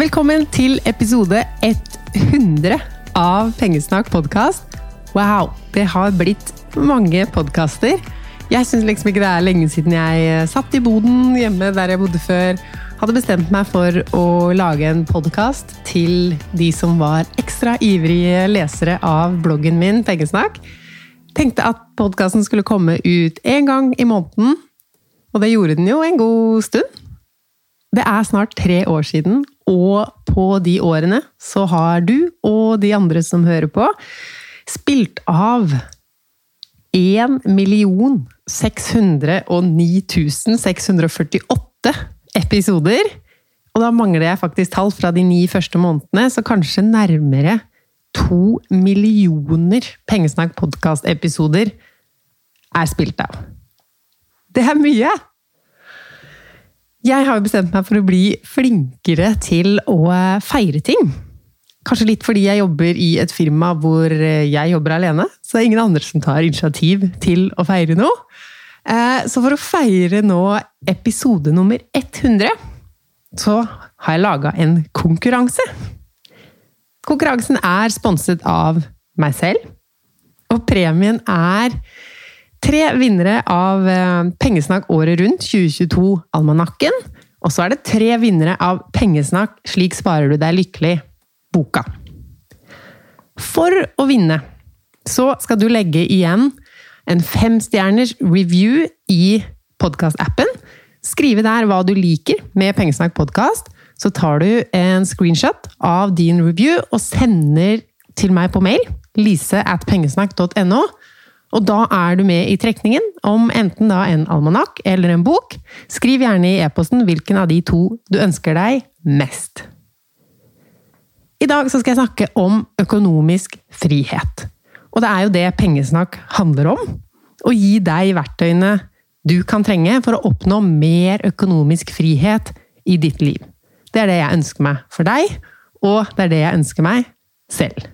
Velkommen til episode 100 av Pengesnakk podkast. Wow, det har blitt mange podkaster. Jeg syns liksom ikke det er lenge siden jeg satt i boden hjemme der jeg bodde før. Hadde bestemt meg for å lage en podkast til de som var ekstra ivrige lesere av bloggen min Pengesnakk. Tenkte at podkasten skulle komme ut én gang i måneden. Og det gjorde den jo en god stund. Det er snart tre år siden, og på de årene så har du og de andre som hører på, spilt av 1 609 648 episoder. Og da mangler jeg faktisk tall fra de ni første månedene, så kanskje nærmere to millioner Pengesnakk podkast-episoder er spilt av. Det er mye! Jeg har jo bestemt meg for å bli flinkere til å feire ting. Kanskje litt fordi jeg jobber i et firma hvor jeg jobber alene. Så det er ingen andre som tar initiativ til å feire noe. Eh, så for å feire nå episode nummer 100, så har jeg laga en konkurranse. Konkurransen er sponset av meg selv, og premien er tre vinnere av eh, Pengesnakk året rundt 2022-almanakken. Og så er det tre vinnere av Pengesnakk Slik sparer du deg lykkelig-boka. For å vinne så skal du legge igjen en femstjerners review i podkastappen. Skrive der hva du liker med Pengesnakk podkast. Så tar du en screenshot av din review og sender til meg på mail. Lise at pengesnakk.no. Og da er du med i trekningen om enten da en almanakk eller en bok. Skriv gjerne i e-posten hvilken av de to du ønsker deg mest. I dag skal jeg snakke om økonomisk frihet. Og det er jo det pengesnakk handler om. Å gi deg verktøyene du kan trenge for å oppnå mer økonomisk frihet i ditt liv. Det er det jeg ønsker meg for deg, og det er det jeg ønsker meg selv.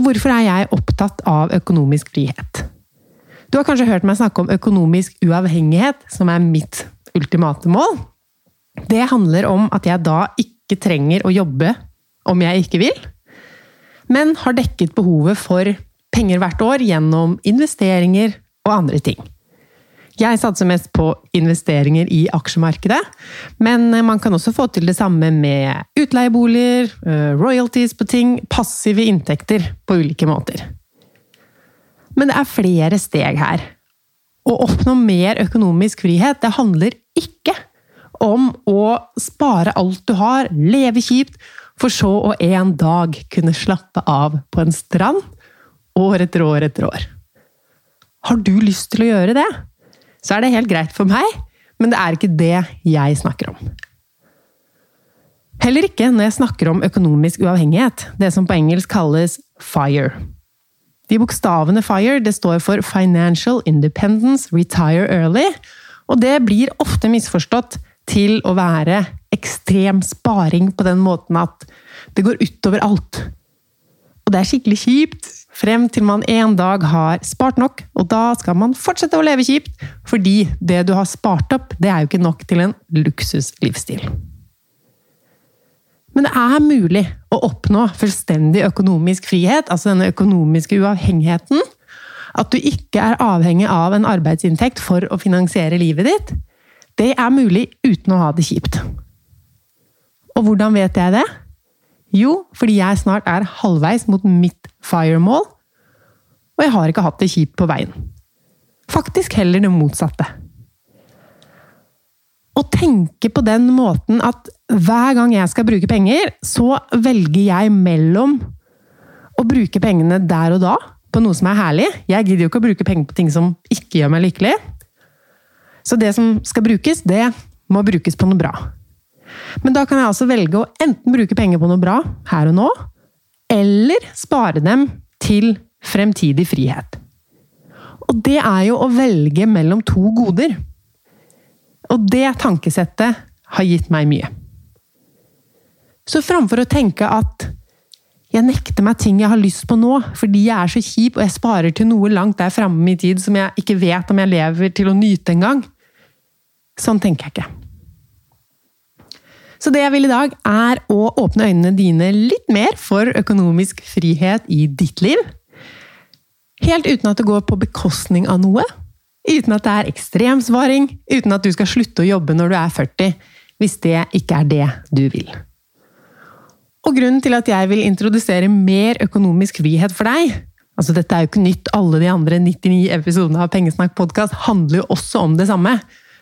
Og hvorfor er jeg opptatt av økonomisk frihet? Du har kanskje hørt meg snakke om økonomisk uavhengighet, som er mitt ultimate mål. Det handler om at jeg da ikke trenger å jobbe om jeg ikke vil men har dekket behovet for penger hvert år gjennom investeringer og andre ting. Jeg satser mest på investeringer i aksjemarkedet, men man kan også få til det samme med utleieboliger, eh, royalties på ting, passive inntekter på ulike måter. Men det er flere steg her. Å oppnå mer økonomisk frihet, det handler ikke om å spare alt du har, leve kjipt for så å en dag kunne slappe av på en strand år etter år etter år. Har du lyst til å gjøre det, så er det helt greit for meg, men det er ikke det jeg snakker om. Heller ikke når jeg snakker om økonomisk uavhengighet, det som på engelsk kalles FIRE. De bokstavene FIRE det står for Financial Independence Retire Early, og det blir ofte misforstått til å være ekstrem sparing på den måten at det går utover alt. Og det er skikkelig kjipt, frem til man en dag har spart nok, og da skal man fortsette å leve kjipt, fordi det du har spart opp, det er jo ikke nok til en luksuslivsstil. Men det er mulig å oppnå fullstendig økonomisk frihet, altså denne økonomiske uavhengigheten. At du ikke er avhengig av en arbeidsinntekt for å finansiere livet ditt. Det er mulig uten å ha det kjipt. Og hvordan vet jeg det? Jo, fordi jeg snart er halvveis mot mitt fire-mål, og jeg har ikke hatt det kjipt på veien. Faktisk heller det motsatte. Å tenke på den måten at hver gang jeg skal bruke penger, så velger jeg mellom å bruke pengene der og da på noe som er herlig. Jeg gidder jo ikke å bruke penger på ting som ikke gjør meg lykkelig. Så det som skal brukes, det må brukes på noe bra. Men da kan jeg altså velge å enten bruke penger på noe bra her og nå, eller spare dem til fremtidig frihet. Og det er jo å velge mellom to goder. Og det tankesettet har gitt meg mye. Så framfor å tenke at jeg nekter meg ting jeg har lyst på nå, fordi jeg er så kjip og jeg sparer til noe langt der framme i tid som jeg ikke vet om jeg lever til å nyte engang. Sånn tenker jeg ikke. Så det jeg vil i dag, er å åpne øynene dine litt mer for økonomisk frihet i ditt liv. Helt uten at det går på bekostning av noe. Uten at det er ekstremsvaring. Uten at du skal slutte å jobbe når du er 40. Hvis det ikke er det du vil. Og grunnen til at jeg vil introdusere mer økonomisk frihet for deg altså Dette er jo ikke nytt, alle de andre 99 episodene av Pengesnakk podkast handler jo også om det samme.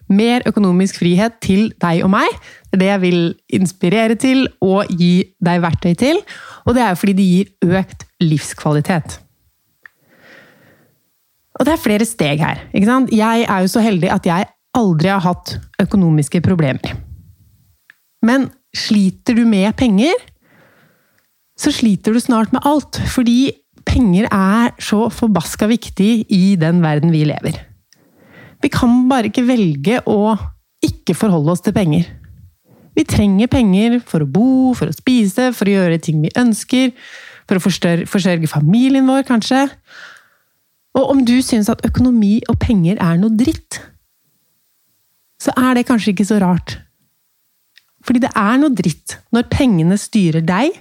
Mer økonomisk frihet til deg og meg. Det er det jeg vil inspirere til og gi deg verktøy til. Og det er jo fordi det gir økt livskvalitet. Og det er flere steg her. ikke sant? Jeg er jo så heldig at jeg aldri har hatt økonomiske problemer. Men sliter du med penger, så sliter du snart med alt. Fordi penger er så forbaska viktig i den verden vi lever. Vi kan bare ikke velge å ikke forholde oss til penger. Vi trenger penger for å bo, for å spise, for å gjøre ting vi ønsker, for å forsørge familien vår, kanskje. Og om du syns at økonomi og penger er noe dritt, så er det kanskje ikke så rart. Fordi det er noe dritt når pengene styrer deg,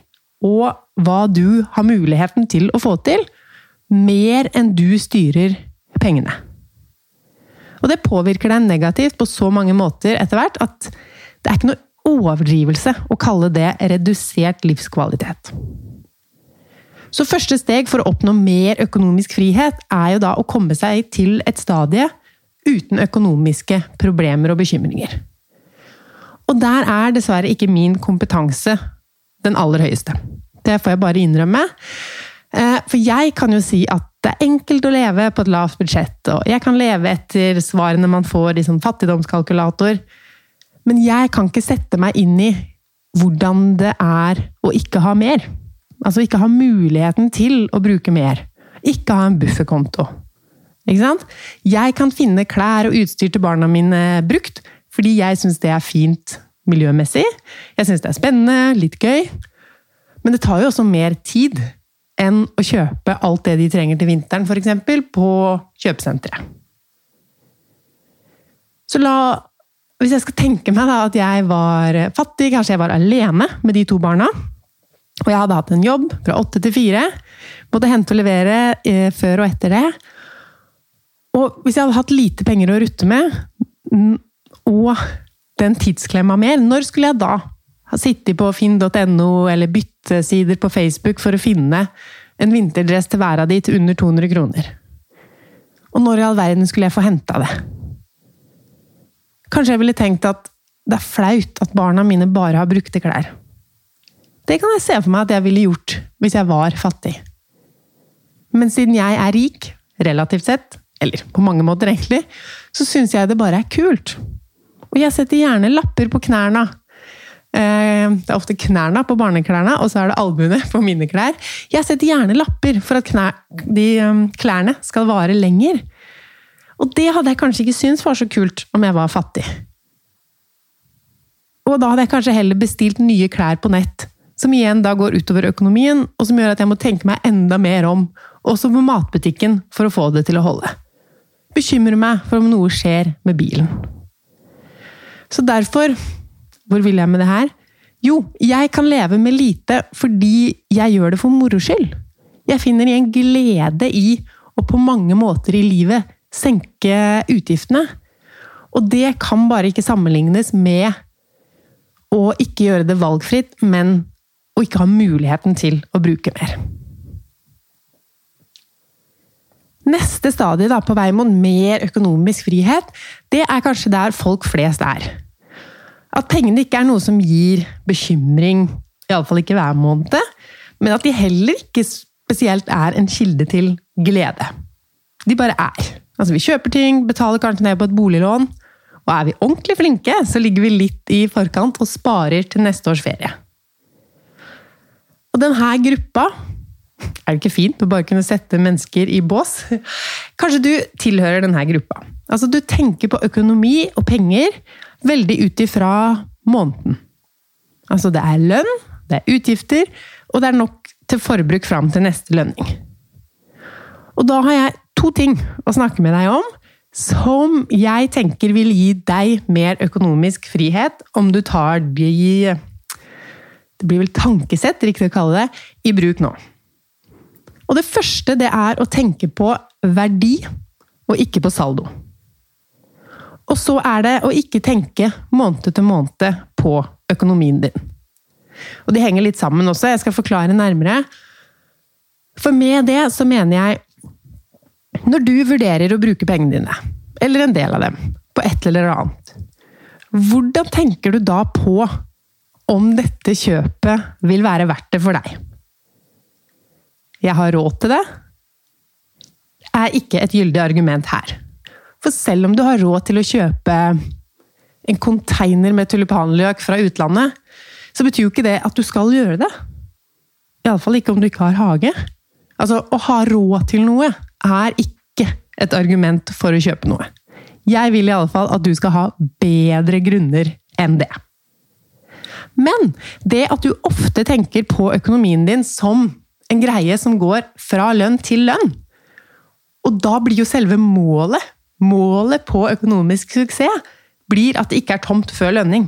og hva du har muligheten til å få til, mer enn du styrer pengene. Og det påvirker deg negativt på så mange måter etter hvert at det er ikke noe overdrivelse å kalle det redusert livskvalitet. Så første steg for å oppnå mer økonomisk frihet er jo da å komme seg til et stadie uten økonomiske problemer og bekymringer. Og der er dessverre ikke min kompetanse den aller høyeste. Det får jeg bare innrømme. Eh, for jeg kan jo si at det er enkelt å leve på et lavt budsjett, og jeg kan leve etter svarene man får i sånn fattigdomskalkulator, men jeg kan ikke sette meg inn i hvordan det er å ikke ha mer. Altså ikke ha muligheten til å bruke mer. Ikke ha en bufferkonto. Ikke sant? Jeg kan finne klær og utstyr til barna mine brukt, fordi jeg syns det er fint miljømessig. Jeg syns det er spennende, litt gøy. Men det tar jo også mer tid enn å kjøpe alt det de trenger til vinteren, f.eks. på kjøpesenteret. Så la Hvis jeg skal tenke meg da at jeg var fattig, kanskje jeg var alene med de to barna, og jeg hadde hatt en jobb fra åtte til fire, måtte hente og levere eh, før og etter det. Og hvis jeg hadde hatt lite penger å rutte med, og den tidsklemma mer, når skulle jeg da ha sittet på finn.no eller byttesider på Facebook for å finne en vinterdress til hver av til under 200 kroner? Og når i all verden skulle jeg få henta det? Kanskje jeg ville tenkt at det er flaut at barna mine bare har brukte klær. Det kan jeg se for meg at jeg ville gjort hvis jeg var fattig. Men siden jeg er rik, relativt sett, eller på mange måter egentlig, så syns jeg det bare er kult. Og jeg setter gjerne lapper på knærne. Eh, det er ofte knærne på barneklærne, og så er det albuene på mine klær. Jeg setter gjerne lapper for at knær, de um, klærne skal vare lenger. Og det hadde jeg kanskje ikke syntes var så kult om jeg var fattig. Og da hadde jeg kanskje heller bestilt nye klær på nett som igjen da går utover økonomien, og som gjør at jeg må tenke meg enda mer om, også på matbutikken, for å få det til å holde. Bekymre meg for om noe skjer med bilen. Så derfor Hvor vil jeg med det her? Jo, jeg kan leve med lite fordi jeg gjør det for moro skyld. Jeg finner igjen glede i å på mange måter i livet senke utgiftene. Og det kan bare ikke sammenlignes med å ikke gjøre det valgfritt, men å ikke ha muligheten til å bruke mer. Neste stadie da, på vei mot mer økonomisk frihet, det er kanskje der folk flest er. At pengene ikke er noe som gir bekymring, iallfall ikke hver måned, men at de heller ikke spesielt er en kilde til glede. De bare er. Altså, vi kjøper ting, betaler kanskje ned på et boliglån, og er vi ordentlig flinke, så ligger vi litt i forkant og sparer til neste års ferie. Og denne gruppa Er det ikke fint å bare kunne sette mennesker i bås? Kanskje du tilhører denne gruppa. Altså, du tenker på økonomi og penger veldig ut ifra måneden. Altså, det er lønn, det er utgifter, og det er nok til forbruk fram til neste lønning. Og da har jeg to ting å snakke med deg om som jeg tenker vil gi deg mer økonomisk frihet om du tar de Det blir vel tankesett, riktig å kalle det, i bruk nå. Og det første det er å tenke på verdi, og ikke på saldo. Og så er det å ikke tenke måned til måned på økonomien din. Og de henger litt sammen også, jeg skal forklare nærmere. For med det så mener jeg Når du vurderer å bruke pengene dine, eller en del av dem, på et eller annet, hvordan tenker du da på om dette kjøpet vil være verdt det for deg? Jeg har råd til det, er ikke et gyldig argument her. For selv om du har råd til å kjøpe en container med tulipanløk fra utlandet, så betyr jo ikke det at du skal gjøre det. Iallfall ikke om du ikke har hage. Altså, å ha råd til noe er ikke et argument for å kjøpe noe. Jeg vil i alle fall at du skal ha bedre grunner enn det. Men det at du ofte tenker på økonomien din som en greie som går fra lønn til lønn, og da blir jo selve målet, målet på økonomisk suksess, blir at det ikke er tomt før lønning.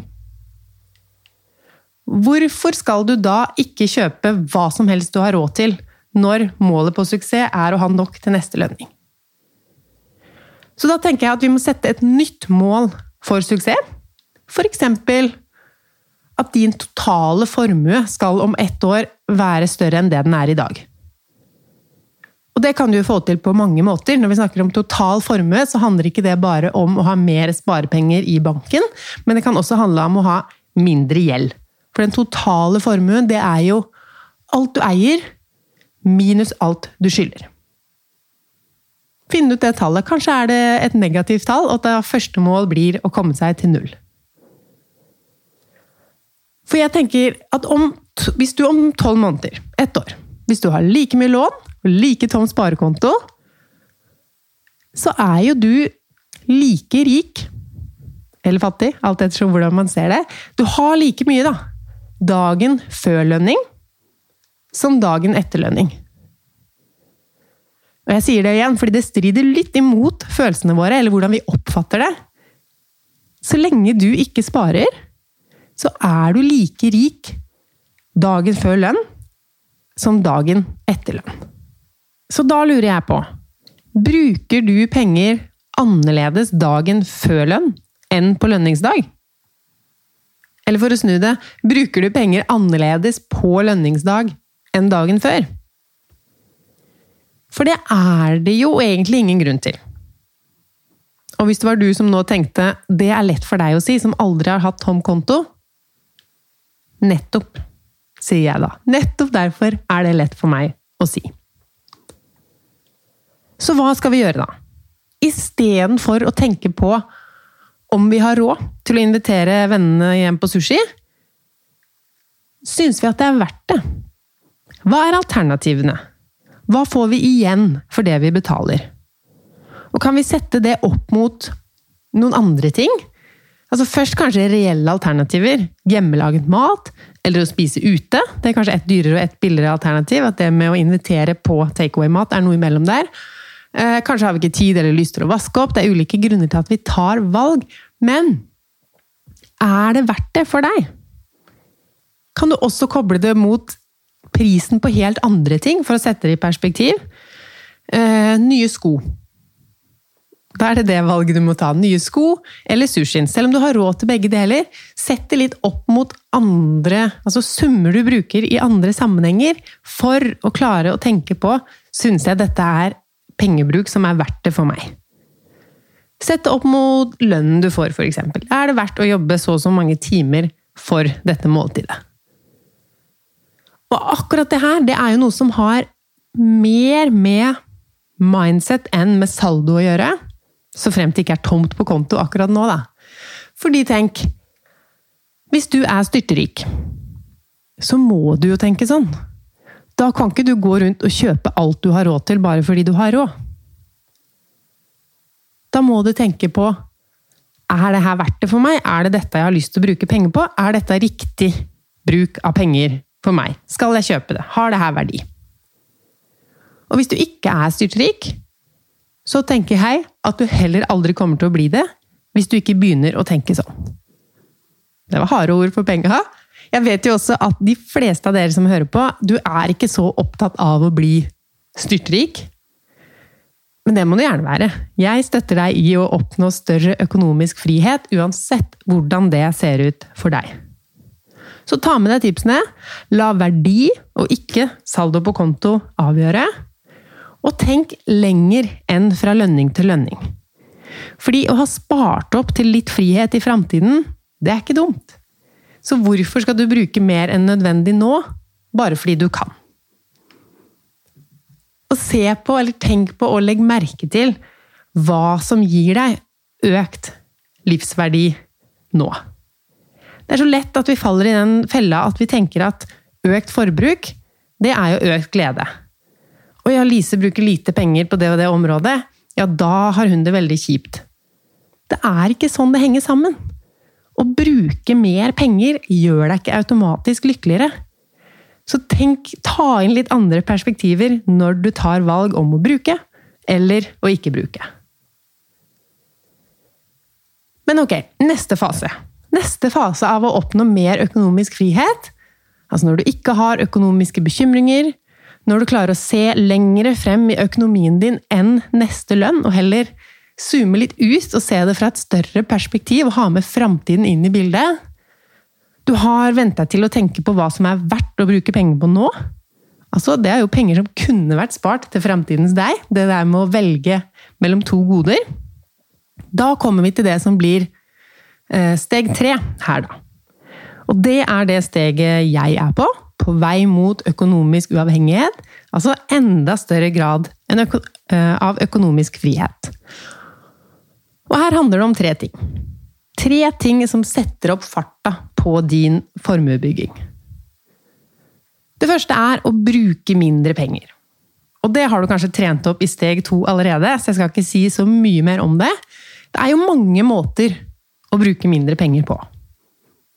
Hvorfor skal du da ikke kjøpe hva som helst du har råd til, når målet på suksess er å ha nok til neste lønning? Så da tenker jeg at vi må sette et nytt mål for suksess. F.eks. at din totale formue skal om ett år være større enn det den er i dag. Og det kan du få til på mange måter. Når vi snakker om total formue, så handler ikke det bare om å ha mer sparepenger i banken, men det kan også handle om å ha mindre gjeld. For den totale formuen, det er jo alt du eier, minus alt du skylder. Finn ut det tallet. Kanskje er det et negativt tall, og at første mål blir å komme seg til null. For jeg tenker at om, hvis du om tolv måneder, ett år, hvis du har like mye lån like tom sparekonto, så er jo du like rik eller fattig, alt ettersom hvordan man ser det. Du har like mye, da, dagen før lønning som dagen etter lønning. Og jeg sier det igjen, fordi det strider litt imot følelsene våre, eller hvordan vi oppfatter det. Så lenge du ikke sparer, så er du like rik dagen før lønn som dagen etter lønn. Så da lurer jeg på Bruker du penger annerledes dagen før lønn enn på lønningsdag? Eller for å snu det, bruker du penger annerledes på lønningsdag enn dagen før? For det er det jo egentlig ingen grunn til. Og hvis det var du som nå tenkte det er lett for deg å si, som aldri har hatt tom konto Nettopp, sier jeg da. Nettopp derfor er det lett for meg å si. Så hva skal vi gjøre da? Istedenfor å tenke på om vi har råd til å invitere vennene hjem på sushi, syns vi at det er verdt det. Hva er alternativene? Hva får vi igjen for det vi betaler? Og kan vi sette det opp mot noen andre ting? Altså Først kanskje reelle alternativer. Hjemmelaget mat, eller å spise ute. Det er kanskje et dyrere og et billigere alternativ. At det med å invitere på takeaway-mat er noe imellom der. Eh, kanskje har vi ikke tid eller lyst til å vaske opp. Det er ulike grunner til at vi tar valg. Men er det verdt det for deg? Kan du også koble det mot prisen på helt andre ting, for å sette det i perspektiv? Eh, nye sko. Da er det det valget du må ta. Nye sko eller sushien. Selv om du har råd til begge deler, sett det litt opp mot andre altså summer du bruker i andre sammenhenger, for å klare å tenke på syns jeg dette er pengebruk som er verdt det for meg. Sett det opp mot lønnen du får, f.eks. Er det verdt å jobbe så og så mange timer for dette måltidet? Og akkurat det her, det er jo noe som har mer med mindset enn med saldo å gjøre. Så fremt det ikke er tomt på konto akkurat nå, da. Fordi tenk Hvis du er styrterik, så må du jo tenke sånn. Da kan ikke du gå rundt og kjøpe alt du har råd til bare fordi du har råd. Da må du tenke på er det her verdt det for meg? Er det dette jeg har lyst til å bruke penger på? Er dette riktig bruk av penger for meg? Skal jeg kjøpe det? Har det her verdi? Og hvis du ikke er styrtrik, så tenker jeg at du heller aldri kommer til å bli det hvis du ikke begynner å tenke sånn. Det var harde ord for penga. Jeg vet jo også at de fleste av dere som hører på, du er ikke så opptatt av å bli styrtrik. Men det må du gjerne være. Jeg støtter deg i å oppnå større økonomisk frihet, uansett hvordan det ser ut for deg. Så ta med deg tipsene. La verdi, og ikke saldo på konto, avgjøre. Og tenk lenger enn fra lønning til lønning. Fordi å ha spart opp til litt frihet i framtiden, det er ikke dumt. Så hvorfor skal du bruke mer enn nødvendig nå, bare fordi du kan? Og se på, eller tenk på, og legg merke til hva som gir deg økt livsverdi nå. Det er så lett at vi faller i den fella at vi tenker at økt forbruk, det er jo økt glede. Og ja, Lise bruker lite penger på det og det området, ja, da har hun det veldig kjipt. Det er ikke sånn det henger sammen. Å bruke mer penger gjør deg ikke automatisk lykkeligere. Så tenk, ta inn litt andre perspektiver når du tar valg om å bruke eller å ikke bruke. Men ok, neste fase. Neste fase av å oppnå mer økonomisk frihet, altså når du ikke har økonomiske bekymringer, når du klarer å se lengre frem i økonomien din enn neste lønn, og heller zoome litt ut og se det fra et større perspektiv og ha med framtiden inn i bildet, du har vent deg til å tenke på hva som er verdt å bruke penger på nå. Altså, det er jo penger som kunne vært spart til fremtidens deg. Det der med å velge mellom to goder. Da kommer vi til det som blir eh, steg tre her, da. Og det er det steget jeg er på. På vei mot økonomisk uavhengighet. Altså enda større grad eh, av økonomisk frihet. Og her handler det om tre ting. Tre ting som setter opp farta på din formuebygging. Det første er å bruke mindre penger. Og det har du kanskje trent opp i steg to allerede, så jeg skal ikke si så mye mer om det. Det er jo mange måter å bruke mindre penger på.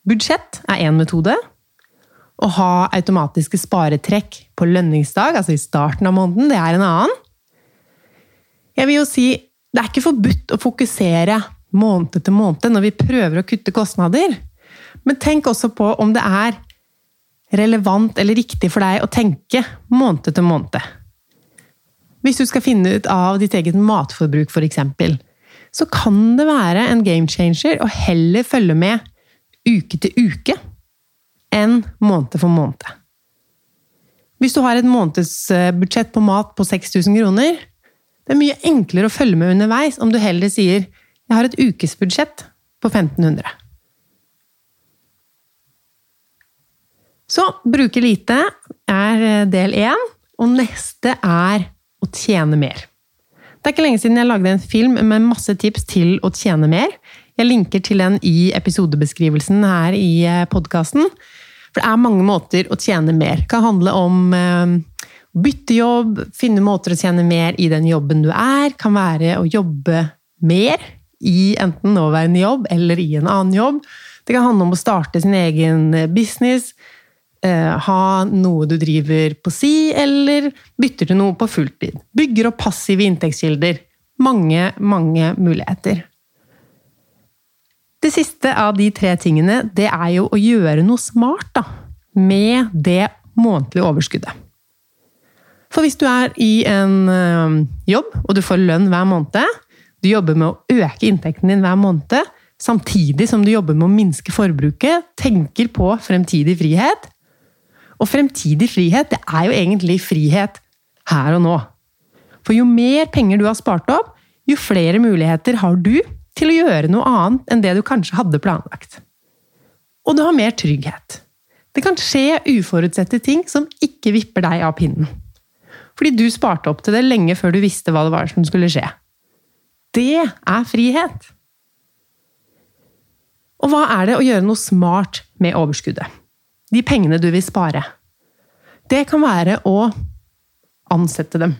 Budsjett er én metode. Å ha automatiske sparetrekk på lønningsdag, altså i starten av måneden, det er en annen. Jeg vil jo si det er ikke forbudt å fokusere måned til måned når vi prøver å kutte kostnader. Men tenk også på om det er relevant eller riktig for deg å tenke måned til måned. Hvis du skal finne ut av ditt eget matforbruk, f.eks., så kan det være en game changer å heller følge med uke til uke enn måned for måned. Hvis du har et månedsbudsjett på mat på 6000 kroner, det er mye enklere å følge med underveis om du heller sier 'jeg har et ukesbudsjett på 1500'. Så bruke lite er eh, del én, og neste er å tjene mer. Det er ikke lenge siden jeg lagde en film med masse tips til å tjene mer. Jeg linker til den i episodebeskrivelsen her i eh, podkasten. For det er mange måter å tjene mer. Det kan handle om eh, bytte jobb, finne måter å tjene mer i den jobben du er. Kan være å jobbe mer i enten nåværende jobb eller i en annen jobb. Det kan handle om å starte sin egen business eh, ha noe du driver på si, eller bytter til noe på fulltid. Bygger opp passive inntektskilder. Mange, mange muligheter. Det siste av de tre tingene, det er jo å gjøre noe smart da, med det månedlige overskuddet. For hvis du er i en jobb, og du får lønn hver måned, du jobber med å øke inntekten din hver måned, samtidig som du jobber med å minske forbruket, tenker på fremtidig frihet, og fremtidig frihet, det er jo egentlig frihet her og nå. For jo mer penger du har spart opp, jo flere muligheter har du til å gjøre noe annet enn det du kanskje hadde planlagt. Og du har mer trygghet. Det kan skje uforutsette ting som ikke vipper deg av pinnen. Fordi du sparte opp til det lenge før du visste hva det var som skulle skje. Det er frihet! Og hva er det å gjøre noe smart med overskuddet? de pengene du vil spare. Det kan være å ansette dem.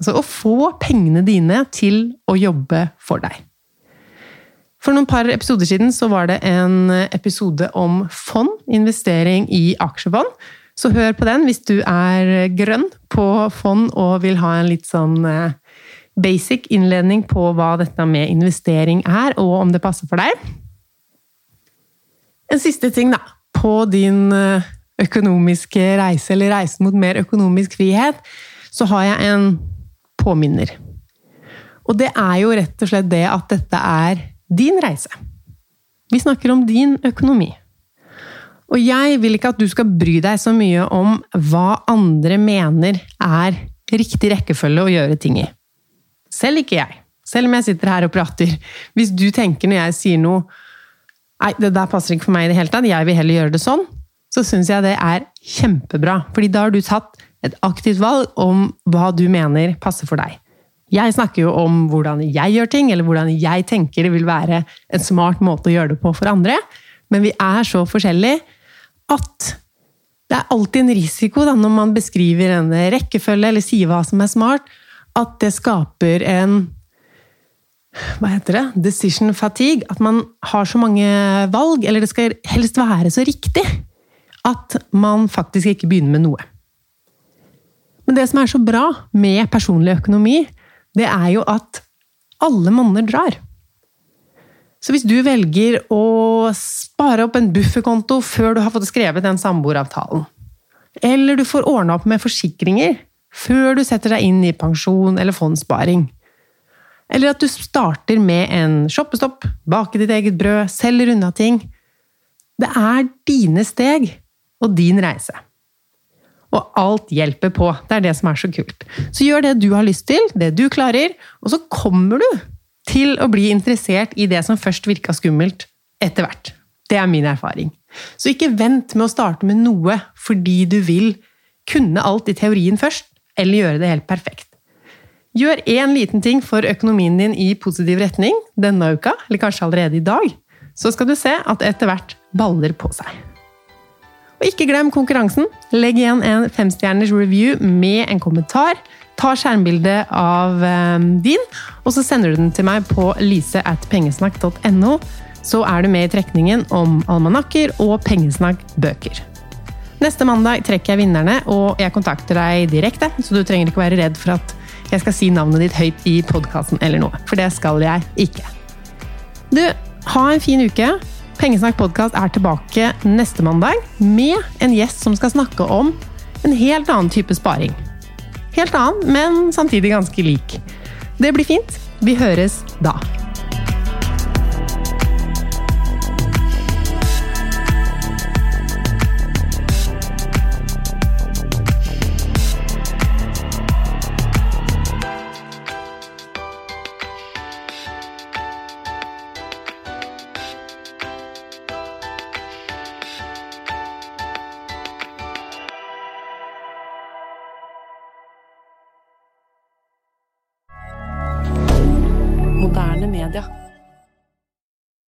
Altså å få pengene dine til å jobbe for deg. For noen par episoder siden så var det en episode om fond, investering i aksjefond. Så hør på den hvis du er grønn på fond og vil ha en litt sånn eh, basic innledning på hva dette med investering er, og om det passer for deg. En siste ting, da. På din eh, økonomiske reise, eller reisen mot mer økonomisk frihet, så har jeg en påminner. Og det er jo rett og slett det at dette er din reise. Vi snakker om din økonomi. Og jeg vil ikke at du skal bry deg så mye om hva andre mener er riktig rekkefølge å gjøre ting i. Selv ikke jeg. Selv om jeg sitter her og prater. Hvis du tenker når jeg sier noe Nei, det der passer ikke for meg i det hele tatt, jeg vil heller gjøre det sånn, så syns jeg det er kjempebra. Fordi da har du tatt et aktivt valg om hva du mener passer for deg. Jeg snakker jo om hvordan jeg gjør ting, eller hvordan jeg tenker det vil være en smart måte å gjøre det på for andre. Men vi er så forskjellige at det er alltid en risiko da, når man beskriver en rekkefølge eller sier hva som er smart, at det skaper en hva heter det? Decision fatigue. At man har så mange valg, eller det skal helst være så riktig, at man faktisk ikke begynner med noe. Men det som er så bra med personlig økonomi, det er jo at alle monner drar. Så hvis du velger å spare opp en bufferkonto før du har fått skrevet den samboeravtalen, eller du får ordna opp med forsikringer før du setter deg inn i pensjon eller fondssparing, eller at du starter med en shoppestopp, baker ditt eget brød, selger unna ting Det er dine steg og din reise. Og alt hjelper på. Det er det som er så kult. Så gjør det du har lyst til, det du klarer, og så kommer du til å bli interessert i det som først virka skummelt, etter hvert. Det er min erfaring. Så ikke vent med å starte med noe fordi du vil kunne alt i teorien først, eller gjøre det helt perfekt. Gjør én liten ting for økonomien din i positiv retning denne uka, eller kanskje allerede i dag, så skal du se at det etter hvert baller på seg. Og ikke glem konkurransen. Legg igjen en femstjerners review med en kommentar. Ta skjermbilde av um, din, og så sender du den til meg på lise.pengesnakk.no. Så er du med i trekningen om almanakker og pengesnakk-bøker. Neste mandag trekker jeg vinnerne, og jeg kontakter deg direkte, så du trenger ikke være redd for at jeg skal si navnet ditt høyt i podkasten eller noe. For det skal jeg ikke. Du, ha en fin uke. Pengesnakk podkast er tilbake neste mandag med en gjest som skal snakke om en helt annen type sparing. Helt annen, men samtidig ganske lik. Det blir fint. Vi høres da.